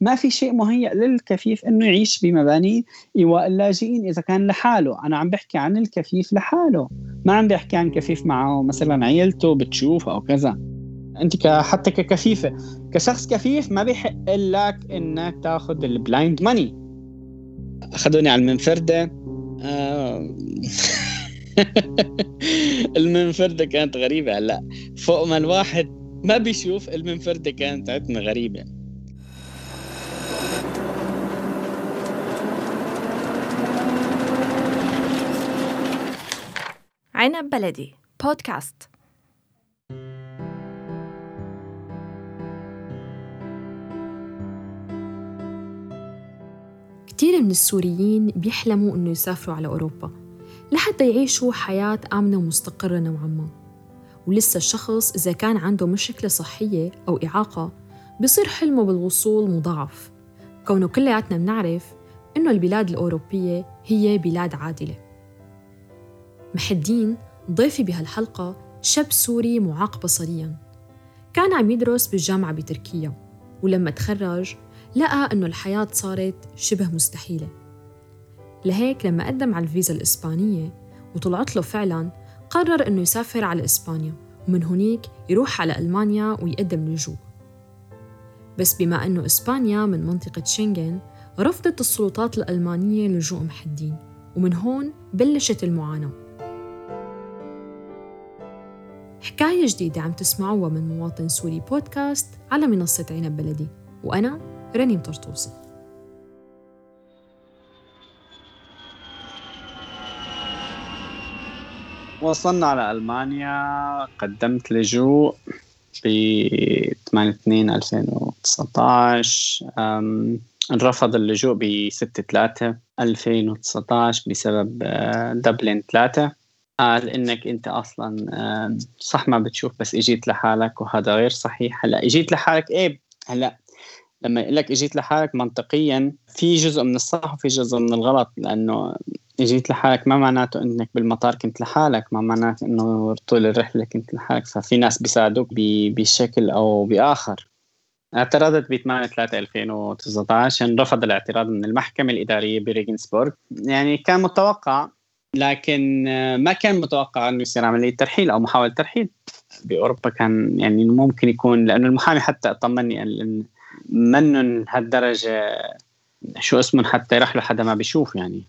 ما في شيء مهيأ للكفيف إنه يعيش بمباني إيواء اللاجئين إذا كان لحاله. أنا عم بحكي عن الكفيف لحاله. ما عم بحكي عن كفيف معه مثلا عيلته بتشوف أو كذا. أنت حتى ككفيفة. كشخص كفيف ما بيحق لك إنك تاخذ البلايند ماني أخذوني على المنفردة. آه. المنفردة كانت غريبة هلأ. فوق ما الواحد ما بيشوف المنفردة كانت عندنا غريبة. عنب بلدي. بودكاست. كتير من السوريين بيحلموا إنه يسافروا على أوروبا لحتى يعيشوا حياة آمنة ومستقرة نوعاً ما. ولسه الشخص إذا كان عنده مشكلة صحية أو إعاقة بصير حلمه بالوصول مضاعف. كونه كلياتنا بنعرف إنه البلاد الأوروبية هي بلاد عادلة. محدين ضيفي بهالحلقة شاب سوري معاق بصرياً. كان عم يدرس بالجامعة بتركيا ولما تخرج لقى إنه الحياة صارت شبه مستحيلة. لهيك لما قدم على الفيزا الإسبانية وطلعت له فعلاً قرر إنه يسافر على إسبانيا ومن هنيك يروح على ألمانيا ويقدم لجوء. بس بما إنه إسبانيا من منطقة شنغن رفضت السلطات الألمانية لجوء محدين ومن هون بلشت المعاناة. حكاية جديدة عم تسمعوها من مواطن سوري بودكاست على منصة عنب بلدي. وأنا رنيم طرطوسي وصلنا على ألمانيا. قدمت لجوء ب 8 2 2019 انرفض اللجوء ب 6 3 2019 بسبب آه، دبلن 3 قال إنك أنت أصلا صح ما بتشوف بس إجيت لحالك وهذا غير صحيح. هلأ إجيت لحالك إيه هلأ لما يقول لك إجيت لحالك منطقيا في جزء من الصح وفي جزء من الغلط لأنه إجيت لحالك ما معناته إنك بالمطار كنت لحالك ما معناته إنه طول الرحلة كنت لحالك. ففي ناس بيساعدوك بشكل أو بآخر. اعترضت ب 8 3 2019 رفض الاعتراض من المحكمة الإدارية بريغنسبورغ يعني كان متوقع لكن ما كان متوقع إنه يصير عملية ترحيل أو محاولة ترحيل. بأوروبا كان يعني ممكن يكون لأنه المحامي حتى طمني إن منن هالدرجة شو اسمه حتى يروح له حدا ما بيشوف يعني.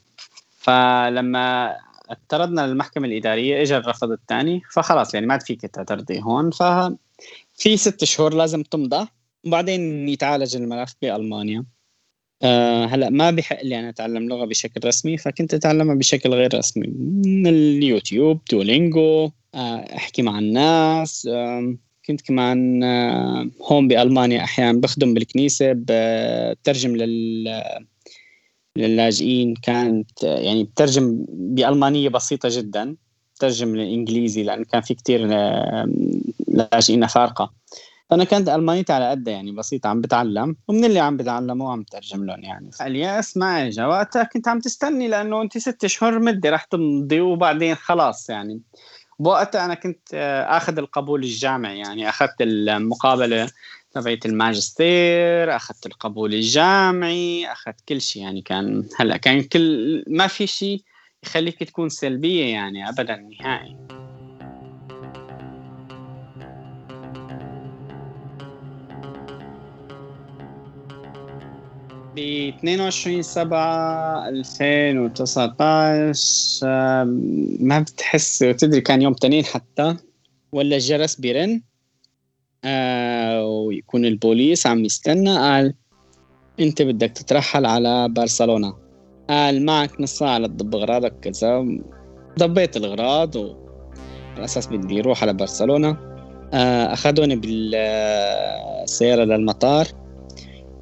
فلما اعترضنا للمحكمة الإدارية إجا الرفض الثاني فخلاص يعني ما عاد فيك تعترضي هون. ففي ست شهور لازم تمضى وبعدين يتعالج الملف بألمانيا. أه هلا ما بحق لي أنا أتعلم لغة بشكل رسمي فكنت أتعلمها بشكل غير رسمي. من اليوتيوب دولينجو أه أحكي مع الناس كنت كمان آه، هون بألمانيا أحيانا بخدم بالكنيسة بترجم لل للاجئين. كانت يعني بترجم بألمانية بسيطة جدا بترجم للإنجليزي لأن كان في كتير آه، لاجئين أفارقة. فأنا كانت ألمانيتي على قد يعني بسيطة عم بتعلم ومن اللي عم بتعلمه عم بترجم لهم يعني. اليأس ما إجا وقتها كنت عم تستني لأنه أنت ست شهور مدة رح تمضي وبعدين خلاص يعني. بوقتها أنا كنت آه، آخذ القبول الجامعي يعني أخذت المقابلة تبعت الماجستير أخذت القبول الجامعي أخذت كل شيء يعني. كان هلأ كان كل ما في شيء يخليك تكون سلبية يعني ابدا نهائي. ب 22 7 2019 ما بتحس وتدري كان يوم تنين حتى ولا الجرس بيرن آه ويكون البوليس عم يستنى قال انت بدك تترحل على برشلونه قال معك نص ساعة لتضب اغراضك كذا ضبيت الاغراض و على أساس بدي أروح على برشلونه آه أخذوني بالسيارة للمطار.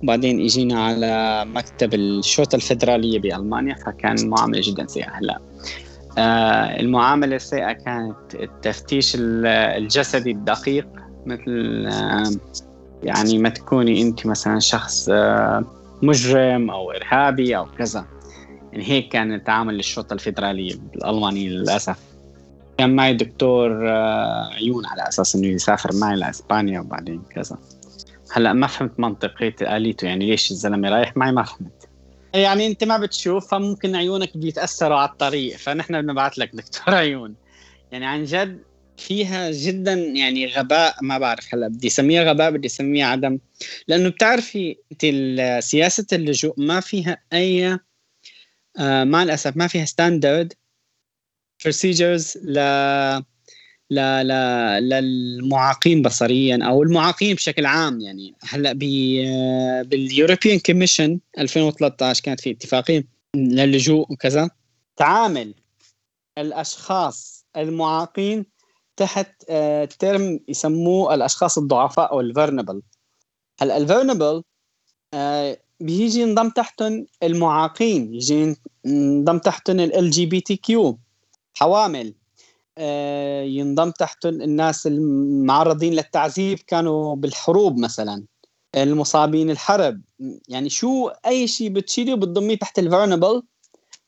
وبعدين اجينا على مكتب الشرطة الفدرالية بألمانيا فكان المعاملة جدا سيئة. هلا آه المعاملة السيئة كانت التفتيش الجسدي الدقيق مثل آه يعني ما تكوني أنت مثلا شخص آه مجرم أو إرهابي أو كذا. يعني هيك كان تعامل الشرطة الفدرالية الألمانية للأسف. كان معي دكتور آه، عيون على أساس إنه يسافر معي لإسبانيا وبعدين كذا. هلا ما فهمت منطقية آليته يعني ليش الزلمة رايح؟ معي ما فهمت. يعني انت ما بتشوف فممكن عيونك بيتأثروا على الطريق فنحن بنبعث لك دكتور عيون. يعني عن جد فيها جدا يعني غباء ما بعرف هلا بدي أسميها غباء بدي أسميها عدم. لأنه بتعرفي انت سياسة اللجوء ما فيها أي آه مع الأسف ما فيها standard procedures ل للمعاقين بصريا أو المعاقين بشكل عام يعني. هلأ بالـ European Commission 2013 كانت في اتفاقيه للجوء وكذا تعامل الأشخاص المعاقين تحت term آه، يسموه الأشخاص الضعفاء أو الـ vulnerable هلأ الـ vulnerable آه، بيجي ينضم تحتهم المعاقين يجي ينضم تحتهم ال جي بي تي كيو حوامل. آه، ينضم تحتهم الناس المعرضين للتعذيب كانوا بالحروب مثلا المصابين الحرب. يعني شو أي شيء بتشيله بتضميه تحت الـ vulnerable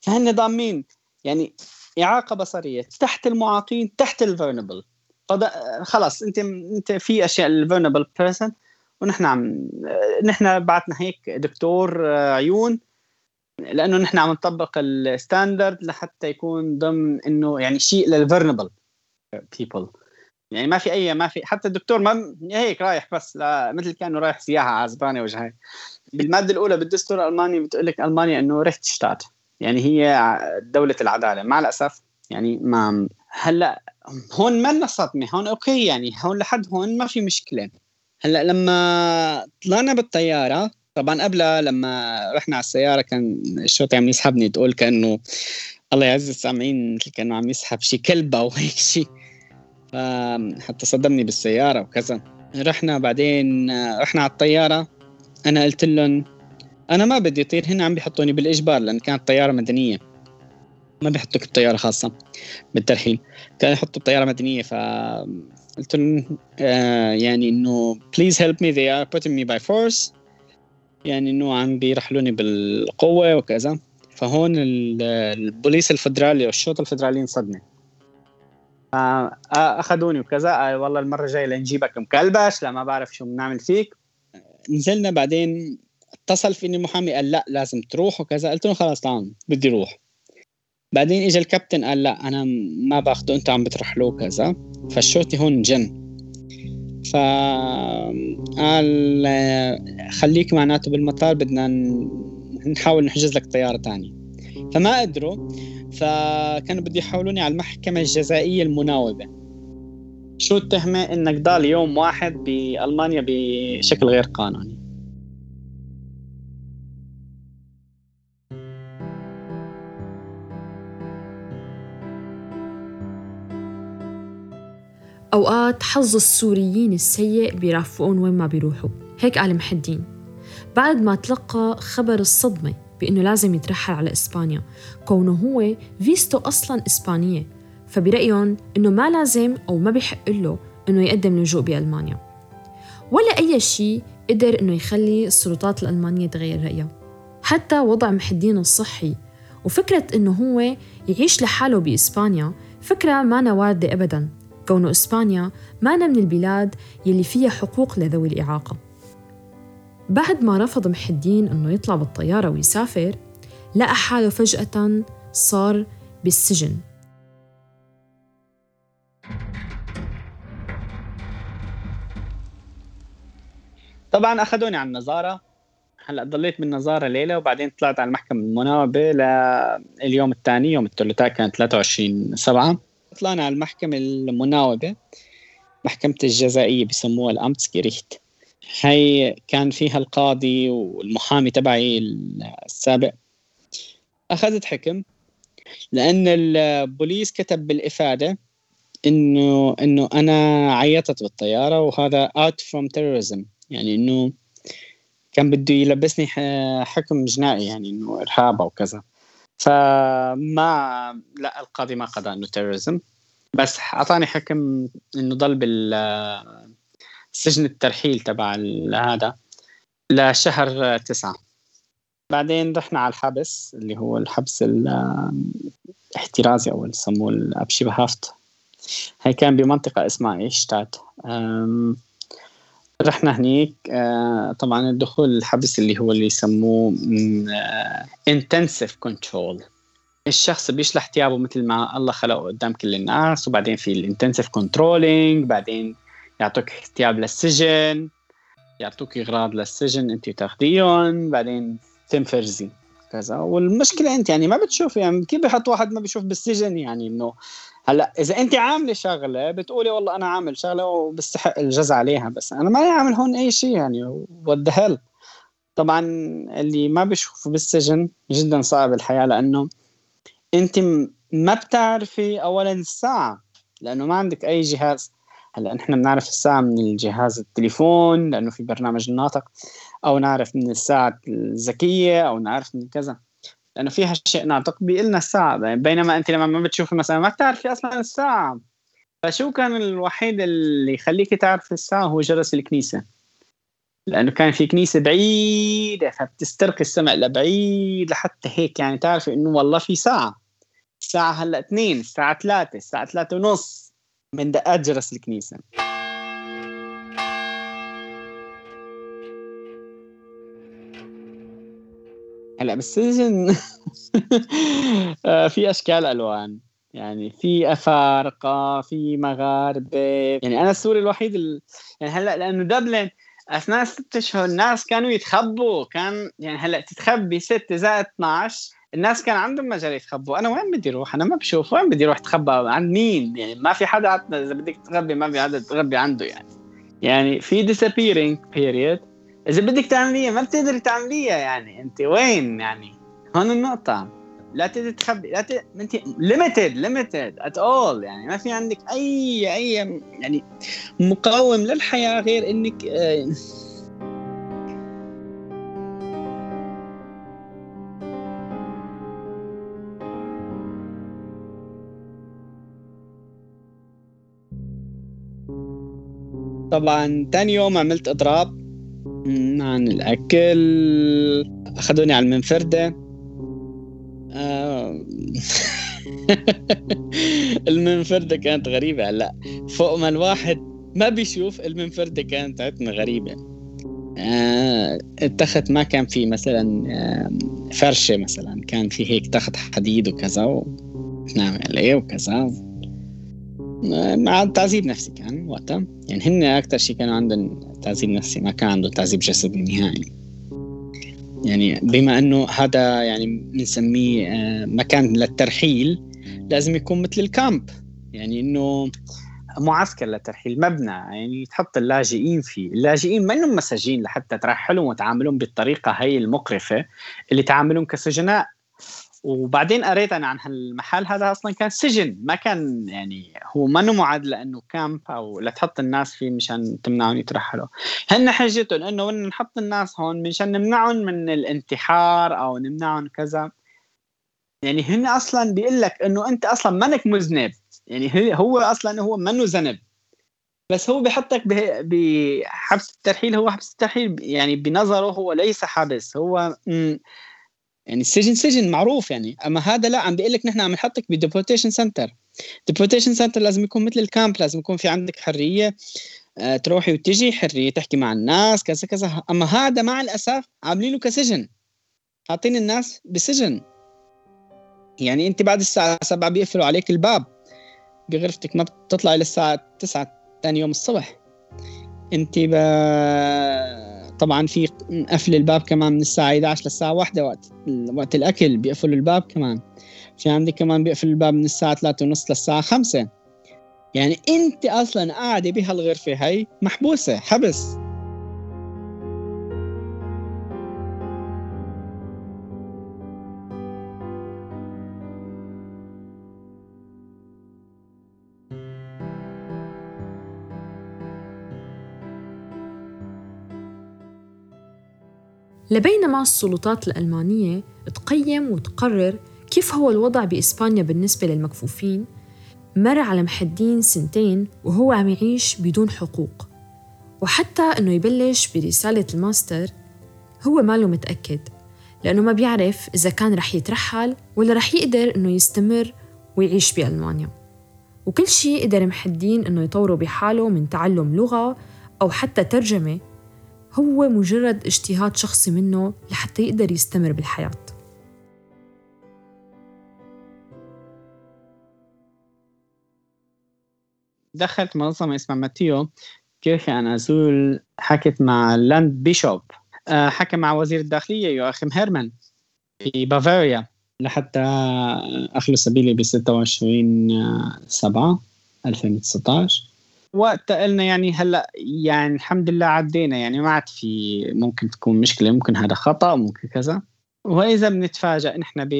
فهن ضامين. يعني إعاقة بصرية تحت المعاقين تحت الـ vulnerable خلاص أنت أنت في أشياء الـ vulnerable person ونحن عم نحن بعتنا هيك دكتور آه، عيون. لأنه نحن عم نطبق الـ standard لحتى يكون ضمن إنه يعني شيء للـ vulnerable people يعني ما في اي ما في حتى الدكتور ما هيك رايح بس مثل كأنه رايح سياحة على أسبانيا وجهي بالمادة الأولى بالدستور الألماني بتقول لك ألمانيا إنه Rechtsstaat يعني هي دولة العدالة. مع الأسف يعني ما هلأ هون ما صدمه هون okay يعني. هون لحد هون ما في مشكلة. هلأ لما طلعنا بالطيارة طبعا قبلها لما رحنا على السيارة كان الشرطي عم يسحبني تقول كأنه الله يعز السامعين مثل كأنه عم يسحب شي كلبه وهيك شيء حتى صدمني بالسيارة وكذا. رحنا بعدين رحنا على الطيارة. أنا قلت لهم أنا ما بدي أطير هنا عم بيحطوني بالإجبار لأن كانت طيارة مدنية. ما بيحطوك بطيارة خاصة بالترحيل. كانوا يحطوا بطيارة مدنية ف قلت لهم آه يعني إنه please help me they are putting me by force. يعني إنه عم بيرحلوني بالقوة وكذا. فهون البوليس الفدرالي والشرطه الفدرالية انصدموا. أخذوني وكذا. آه والله المرة الجاية لنجيبك مكلبش لا ما بعرف شو بنعمل فيك. نزلنا بعدين اتصل فيني المحامي قال لا لازم تروح وكذا. قلت له خلاص تمام بدي أروح بعدين اجى الكابتن قال لا أنا ما باخده أنت عم بترحلوه كذا فالشرطي هون جن. فقال خليك معناته بالمطار بدنا نحاول نحجز لك طيارة تانية. فما قدروا فكانوا بده يحولوني على المحكمة الجزائية المناوبة. شو التهمة إنك ضال يوم واحد بألمانيا بشكل غير قانوني؟ أوقات حظ السوريين السيء بيرافقون وين ما بيروحوا. هيك قال محدين. بعد ما تلقى خبر الصدمة بأنه لازم يترحل على إسبانيا كونه هو فيستو أصلاً إسبانية فبرأيهم أنه ما لازم أو ما بيحق له أنه يقدم لجوء بألمانيا. ولا أي شيء قدر أنه يخلي السلطات الألمانية تغير رأيها. حتى وضع محدين الصحي وفكرة أنه هو يعيش لحاله بإسبانيا فكرة ما واردة أبداً. كونه إسبانيا مانا من البلاد يلي فيها حقوق لذوي الإعاقة. بعد ما رفض محي الدين أنه يطلع بالطيارة ويسافر لقى حاله فجأة صار بالسجن. طبعا أخذوني على النظارة. هلأ ضليت بالنظارة ليلة وبعدين طلعت على المحكمة المناوبه لليوم الثاني يوم الثلاثاء كان 23 7 طلعنا على المحكمة المناوبة محكمة الجزائية بسموها الأمتسكريخت هي كان فيها القاضي والمحامي تبعي السابق. أخذت حكم لأن البوليس كتب بالإفادة إنه إنه أنا عيطت بالطيارة وهذا out from terrorism. يعني إنه كان بده يلبسني حكم جنائي يعني إنه إرهاب أو كذا فما لا القاضي ما قضى إنه تيروريزم بس أعطاني حكم إنه ضل بال سجن الترحيل تبع هذا لشهر تسعة. بعدين رحنا على الحبس اللي هو الحبس الاحترازي أو يسموه الابشي بهافت هي كان بمنطقة اسمها ايشتات رحنا هنيك آه، طبعا الدخول الحبس اللي هو اللي يسموه intensive control الشخص بيشلح ثيابه مثل ما الله خلقه قدام كل الناس وبعدين في ال intensive controlling بعدين يعطوك ثياب للسجن يعطوك إغراض للسجن أنت تاخذيهم بعدين تنفرزي. كذا. والمشكلة أنت يعني ما بتشوف يعني كيف بحط واحد ما بيشوف بالسجن؟ يعني إنه هلأ إذا أنت عاملة شغلة بتقولي والله أنا عامل شغلة وبستحق الجزاء عليها بس أنا ما عامل هون أي شيء يعني. what طبعا اللي ما بيشوف بالسجن جدا صعب الحياة لأنه أنت ما بتعرفي اولا الساعة لأنه ما عندك أي جهاز. هلأ نحن بنعرف الساعة من الجهاز التليفون لأنه في برنامج الناطق. أو نعرف من الساعة الذكية أو نعرف من كذا. لأنه فيها شيء ناطق بيقول لنا الساعة بينما أنت لما ما بتشوفي مثلا ما بتعرفي أصلا الساعة. فشو كان الوحيد اللي يخليك تعرف الساعة؟ هو جرس الكنيسة. لأنه كان في كنيسة بعيدة فبتسترقي السمع لبعيد لحتى هيك يعني تعرفي إنه والله في ساعة. الساعة هلأ اثنين الساعة ثلاثة الساعة ثلاثة ونص. من دقات جرس الكنيسة. هلا بالسجن آه، في أشكال ألوان. يعني في أفارقة في مغاربة. يعني أنا السوري الوحيد ال... يعني هلا لأنه Dublin أثناء ست أشهر الناس كانوا يتخبوا. كان يعني هلا تتخبي 6 زائد 12 الناس كان عندهم مجال يتخبوا. أنا وين بدي أروح؟ أنا ما بشوف وين بدي أروح أتخبى؟ عند مين؟ يعني ما في حدا إذا بدك تخبي ما في حدا تخبي عنده يعني. يعني في disappearing period. إذا بدك تعمليها ما بتقدري تعمليها يعني. أنت وين يعني؟ هون النقطة. لا تقدر تخبي لا ت... أنت limited limited at all يعني. ما في عندك أي أي يعني مقاوم للحياة غير إنك آه. طبعا تاني يوم عملت إضراب. عن الأكل. أخذوني على المنفردة. آه، المنفردة كانت غريبة. هلا فوق ما الواحد ما بيشوف المنفردة كانت عتنا غريبة. آه، التخت ما كان في مثلا آه، فرشة مثلا. كان في هيك تخت حديد وكذا ونعم عليه وكذا مع تعذيب نفسي كان وقتها. يعني هن أكثر شيء كانوا عندهم تعذيب نفسي ما كان عندهم تعذيب جسدي نهائي. يعني بما إنه هذا يعني بنسميه آه، مكان للترحيل لازم يكون مثل الكامب. يعني إنه معسكر للترحيل مبنى. يعني تحط اللاجئين فيه. اللاجئين ما إنهم مساجين لحتى ترحلهم وتعاملهم بالطريقة هي المقرفة اللي تعاملهم كسجناء. وبعدين قريت أنا عن هالمحل هذا أصلا كان سجن ما كان يعني هو ما معد لأنه كامب أو لتحط الناس فيه مشان تمنعهم يترحلوا. هن حجتهم إنه نحط الناس هون مشان نمنعهم من الانتحار أو نمنعهم كذا. يعني هن أصلا بيقول لك إنه أنت أصلا منك مذنب. يعني هو أصلا هو منه ذنب. بس هو بحطك بحبس الترحيل هو حبس الترحيل يعني بنظره هو ليس حبس هو يعني السجن سجن معروف يعني. أما هذا لا عم بيقول لك نحن عم نحطك ب deportation center deportation center لازم يكون مثل ال camp لازم يكون في عندك حرية آه، تروحي وتجي حرية تحكي مع الناس كذا كذا. أما هذا مع الأسف عاملينه كسجن. حاطين الناس بسجن. يعني أنت بعد الساعة 7 بيقفلوا عليك الباب. بغرفتك ما بتطلعي للساعة 9 ثاني يوم الصبح. أنت ب... طبعا في قفل الباب كمان من الساعة 11 للساعة 1 وقت وقت الأكل بيقفلوا الباب كمان. في عندك كمان بيقفل الباب من الساعة 3 ونص للساعة 5 يعني أنت أصلا قاعدة بهالغرفة هي محبوسة حبس. لبينما السلطات الألمانية تقيم وتقرر كيف هو الوضع بإسبانيا بالنسبة للمكفوفين مر على محدين سنتين وهو عم يعيش بدون حقوق. وحتى أنه يبلش برسالة الماستر هو ماله متأكد لأنه ما بيعرف إذا كان رح يترحل ولا رح يقدر أنه يستمر ويعيش بألمانيا. وكل شيء قدر محدين أنه يطوروا بحاله من تعلم لغة أو حتى ترجمة هو مجرد اجتهاد شخصي منه لحتى يقدر يستمر بالحياة. دخلت منظمة اسمها ماتيو كيرخي أن أزول حكت مع لاند بيشوب. آه، حكى مع وزير الداخلية يواخيم هيرمان في بافاريا لحتى أخلو سبيلي ب 26 7 2019 وقتها قلنا يعني هلأ يعني الحمد لله عدينا يعني ما عاد في ممكن تكون مشكلة ممكن هذا خطأ ممكن كذا. وإذا بنتفاجئ نحن ب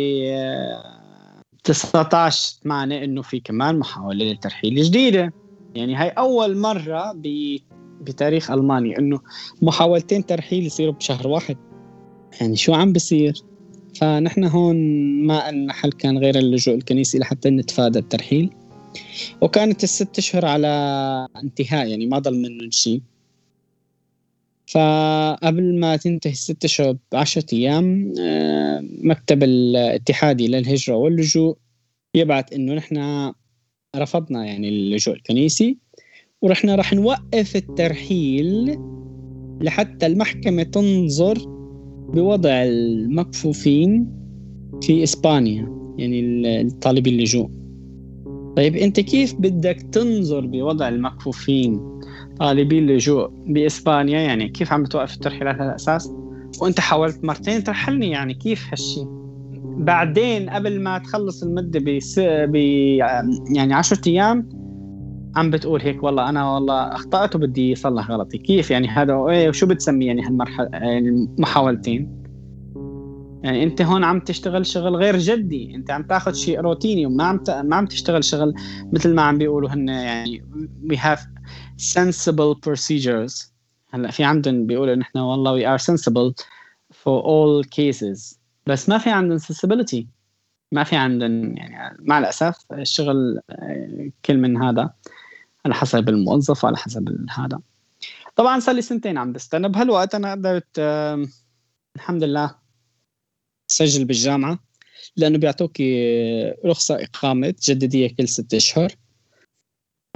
19 معنا إنه في كمان محاولة للترحيل جديدة. يعني هاي أول مرة ب بتاريخ ألمانيا إنه محاولتين ترحيل يصيروا بشهر واحد. يعني شو عم بصير؟ فنحن هون ما أن حل كان غير اللجوء الكنيسي لحتى نتفادى الترحيل. وكانت الست أشهر على انتهاء يعني ما ضل منهم شيء فقبل ما تنتهي الست أشهر بعشرة أيام آه، مكتب الاتحادي للهجرة واللجوء يبعث إنه نحن رفضنا يعني اللجوء الكنيسي ورحنا راح نوقف الترحيل لحتى المحكمة تنظر بوضع المكفوفين في إسبانيا يعني الطالبين اللجوء. طيب أنت كيف بدك تنظر بوضع المكفوفين؟ طالبي اللجوء بإسبانيا يعني كيف عم توقف الترحيلات على الأساس؟ وأنت حاولت مرتين ترحلني يعني كيف هالشيء بعدين قبل ما تخلص المدة بس ب يعني 10 أيام عم بتقول هيك والله أنا والله أخطأت وبدي اصلح غلطي. كيف يعني هذا؟ وشو بتسمي يعني هالمرحله يعني المحاولتين؟ يعني انت هون عم تشتغل شغل غير جدي. انت عم تاخذ شيء روتيني وما عم ت... ما عم تشتغل شغل مثل ما عم بيقولوا هن يعني we have sensible procedures. هلأ في عندهم بيقولوا نحن والله we are sensible for all cases. بس ما في عندهم sensibility. ما في عندهم يعني مع الأسف الشغل كل من هذا على حسب الموظف وعلى حسب هذا. طبعا صار لي سنتين عم بستنى. بهالوقت أنا قدرت الحمد لله سجل بالجامعة لأنه بيعطوك رخصة إقامة تجدديها كل ست أشهر.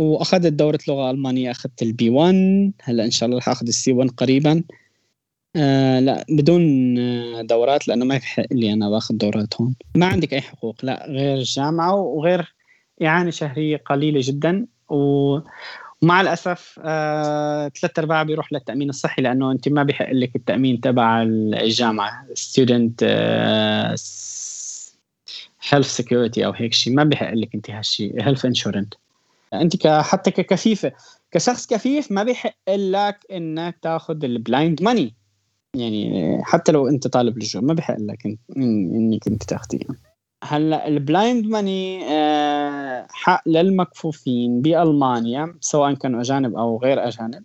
وأخذت دورة لغة ألمانية أخذت ال B1 هلأ إن شاء الله رح أخذ ال C1 قريبا. آه لأ بدون دورات لأنه ما يحق لي أنا بآخذ دورات هون. ما عندك أي حقوق لأ غير الجامعة وغير إعانة شهرية قليلة جدا. و مع الأسف آه، ثلاث أرباع بيروح للتأمين الصحي لأنه أنت ما بيحق لك التأمين تبع الجامعة student health security أو هيك شيء ما بيحق لك أنت هالشيء health insurance أنت حتى ككفيفة كشخص كفيف ما بيحق لك إنك تاخذ ال blind money يعني حتى لو أنت طالب لجوء ما بيحق لك إنك أنت تاخذيها هلأ ال blind money آه، حق للمكفوفين بألمانيا سواء كانوا أجانب أو غير أجانب.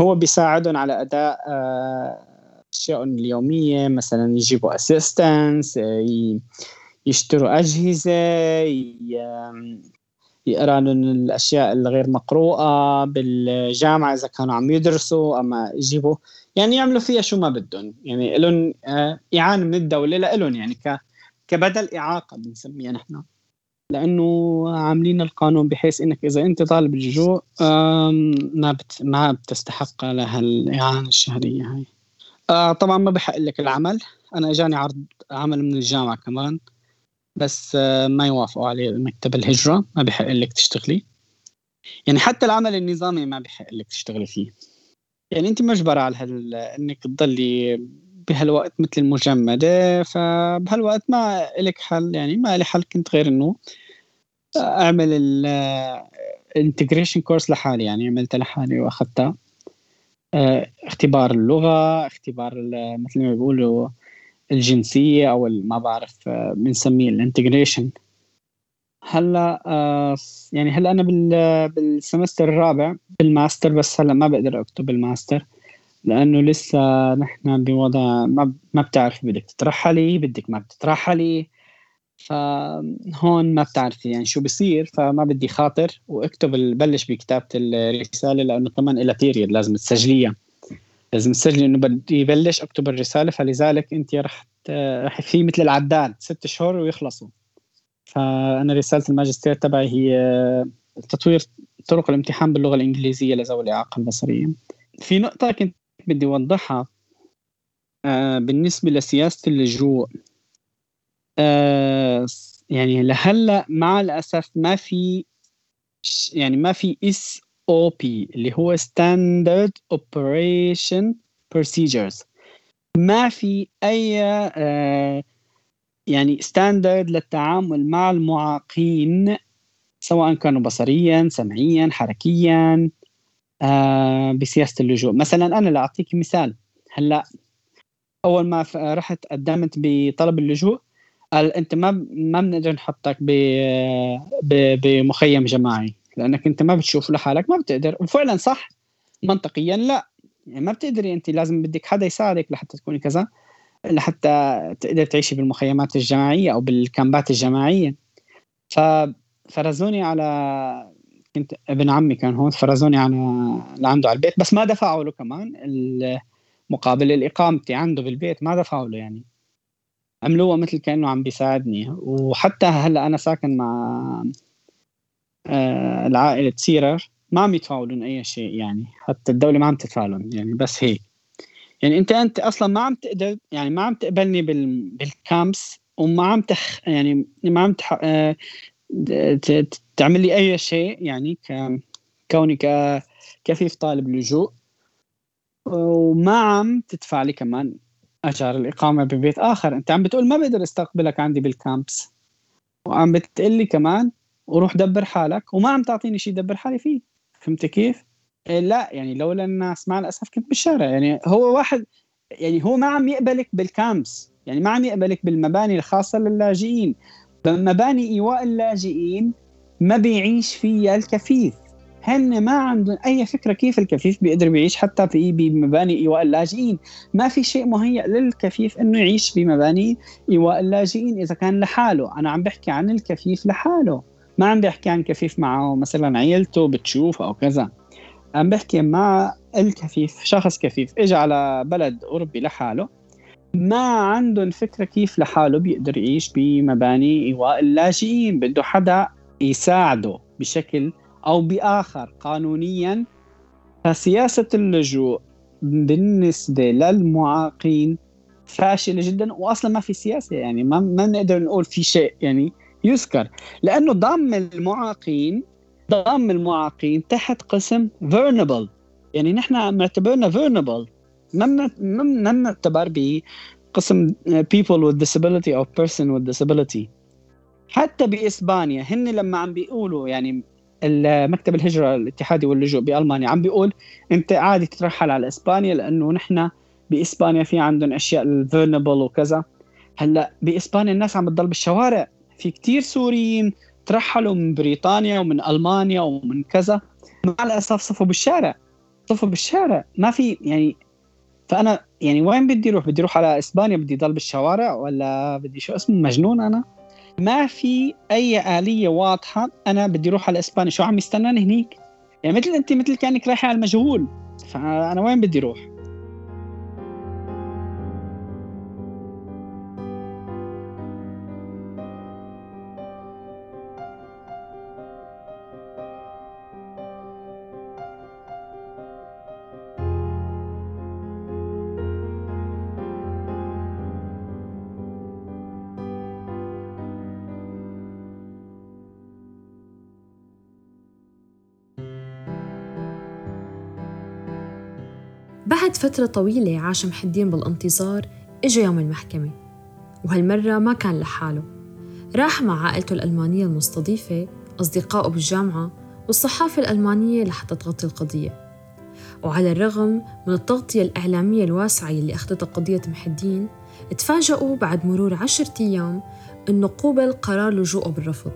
هو بيساعدهم على أداء آه، أشيائهم اليومية مثلا يجيبوا assistance آه، يشتروا أجهزة يقرا لهم الأشياء الغير مقروءة بالجامعة إذا كانوا عم يدرسوا اما يجيبوا. يعني يعملوا فيها شو ما بدهم. يعني لهم آه، إعانة من الدولة لهم يعني كبدل إعاقة بنسميها نحن. لأنه عاملين القانون بحيث إنك إذا أنت طالب اللجوء ما ما بتستحق لها الاعانه الشهرية هاي. آه طبعا ما بحق لك العمل. أنا إجاني عرض عمل من الجامعة كمان. بس آه ما يوافقوا عليه مكتب الهجرة ما بحق لك تشتغلي. يعني حتى العمل النظامي ما بحق لك تشتغلي فيه. يعني أنت مجبرة على هال... إنك تضلي بهالوقت مثل المجمدة فبهالوقت ما لك حل يعني ما لي حل كنت غير إنه أعمل الانتجريشن كورس لحالي. يعني عملتها لحالي واخذتها آه، اختبار اللغة اختبار مثل ما بيقولوا الجنسية أو ما بعرف آه، بنسميه ال integration هلأ آه يعني هلأ أنا بال semester الرابع بالماستر بس هلأ ما بقدر أكتب الماستر لأنه لسه نحن بوضع ما ما بتعرفي بدك تترحلي بدك ما بتترحلي فهون ما بتعرفي يعني شو بصير فما بدي خاطر وأكتب بلش بكتابة الرسالة لأنه كمان لها بيريد لازم تسجليها. لازم تسجلي إنه بدي بلش اكتب الرساله فلذلك أنت رح رح في مثل العداد ست شهور ويخلصوا. فأنا رسالة الماجستير تبعي هي تطوير طرق الامتحان باللغة الإنجليزية لذوي الإعاقة البصرية. في نقطة كنت بدي أوضحها آه بالنسبة لسياسة اللجوء آه يعني لهلأ مع الأسف ما في يعني ما في SOP اللي هو standard operation procedures ما في أي آه يعني standard للتعامل مع المعاقين سواء كانوا بصريا سمعيا حركيا آه بسياسة اللجوء. مثلا أنا لأعطيك مثال. هلأ أول ما رحت قدمت بطلب اللجوء قال أنت ما ما بنقدر نحطك بمخيم جماعي. لأنك أنت ما بتشوف لحالك ما بتقدر. وفعلا صح منطقيا لا. يعني ما بتقدري أنت لازم بدك حدا يساعدك لحتى تكوني كذا لحتى تقدر تعيشي بالمخيمات الجماعية أو بالكامبات الجماعية. ف فرزوني على كنت ابن عمي كان هون فرزوني على لعنده على البيت. بس ما دفعوا له كمان مقابل الاقامتي عنده بالبيت ما دفعوا له يعني. عملوها مثل كأنه عم بيساعدني. وحتى هلأ أنا ساكن مع العائلة سيرر ما عم لهم أي شيء يعني. حتى الدولة ما عم تدفع لهم يعني بس هيك يعني أنت أنت أصلا ما عم تقدر يعني ما عم تقبلني بال بالكامبس وما عم تخ يعني ما عم تح... آه تعمل لي أي شيء يعني ك كوني ك كفيف طالب لجوء. وما عم تدفع لي كمان أجار الإقامة ببيت آخر. أنت عم بتقول ما بقدر أستقبلك عندي بال camps. وعم بتقول لي كمان وروح دبر حالك وما عم تعطيني شيء دبر حالي فيه. فهمت كيف؟ إيه لا يعني لولا الناس مع الاسف كنت بالشارع. يعني هو واحد يعني هو ما عم يقبلك بال camps. يعني ما عم يقبلك بالمباني الخاصة للاجئين. مباني إيواء اللاجئين ما بيعيش فيها الكفيف. هن ما عندهم أي فكرة كيف الكفيف بيقدر بيعيش حتى في بمباني إيواء اللاجئين. ما في شيء مهيأ للكفيف إنه يعيش بمباني إيواء اللاجئين إذا كان لحاله. أنا عم بحكي عن الكفيف لحاله. ما عم بحكي عن كفيف معه مثلا عيلته بتشوف أو كذا. عم بحكي مع الكفيف شخص كفيف اجى على بلد أوروبي لحاله. ما عندهم فكرة كيف لحاله بيقدر يعيش بمباني إيواء. اللاجئين بده حدا يساعده بشكل أو بآخر قانونيا. فسياسة اللجوء بالنسبة للمعاقين فاشلة جدا. واصلا ما في سياسة يعني ما ما بنقدر نقول في شيء يعني يذكر. لأنه ضم المعاقين ضم المعاقين تحت قسم فيرنبل يعني نحن معتبرنا vulnerable ما بنعتبر بقسم people with disability أو person with disability. حتى بإسبانيا هن لما عم بيقولوا يعني مكتب الهجرة الاتحادي واللجوء بألمانيا عم بيقول أنت عادي تترحل على إسبانيا لأنه نحن بإسبانيا في عندهم أشياء ال vulnerable وكذا. هلأ بإسبانيا الناس عم بتضل بالشوارع. في كتير سوريين ترحلوا من بريطانيا ومن ألمانيا ومن كذا. مع الأسف صفوا بالشارع. صفوا بالشارع. ما في يعني فأنا يعني وين بدي أروح؟ بدي أروح على إسبانيا بدي ضل بالشوارع ولا بدي شو اسمه؟ مجنون أنا. ما في أي آلية واضحة. أنا بدي أروح على إسبانيا. شو عم يستناني هنيك؟ يعني مثل أنت مثل كأنك رايحة على المجهول. فأنا وين بدي أروح؟ بعد فترة طويلة عاش محدين بالانتظار إجا يوم المحكمة. وهالمرة ما كان لحاله. راح مع عائلته الألمانية المستضيفة أصدقائه بالجامعة والصحافة الألمانية لحتى تغطي القضية. وعلى الرغم من التغطية الإعلامية الواسعة اللي أخذتها قضية محدين تفاجأوا بعد مرور عشرة أيام إنه قوبل قرار لجوءه بالرفض.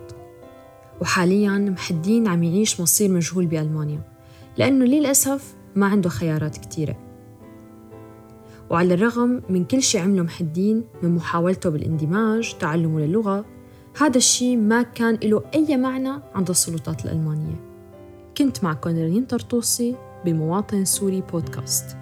وحالياً محدين عم يعيش مصير مجهول بألمانيا لأنه للأسف ما عنده خيارات كتيرة. وعلى الرغم من كل شي عمله محدين من محاولته بالاندماج تعلمه للغة هذا الشي ما كان له أي معنى عند السلطات الألمانية. كنت معكم رنين طرطوسي بمواطن سوري بودكاست.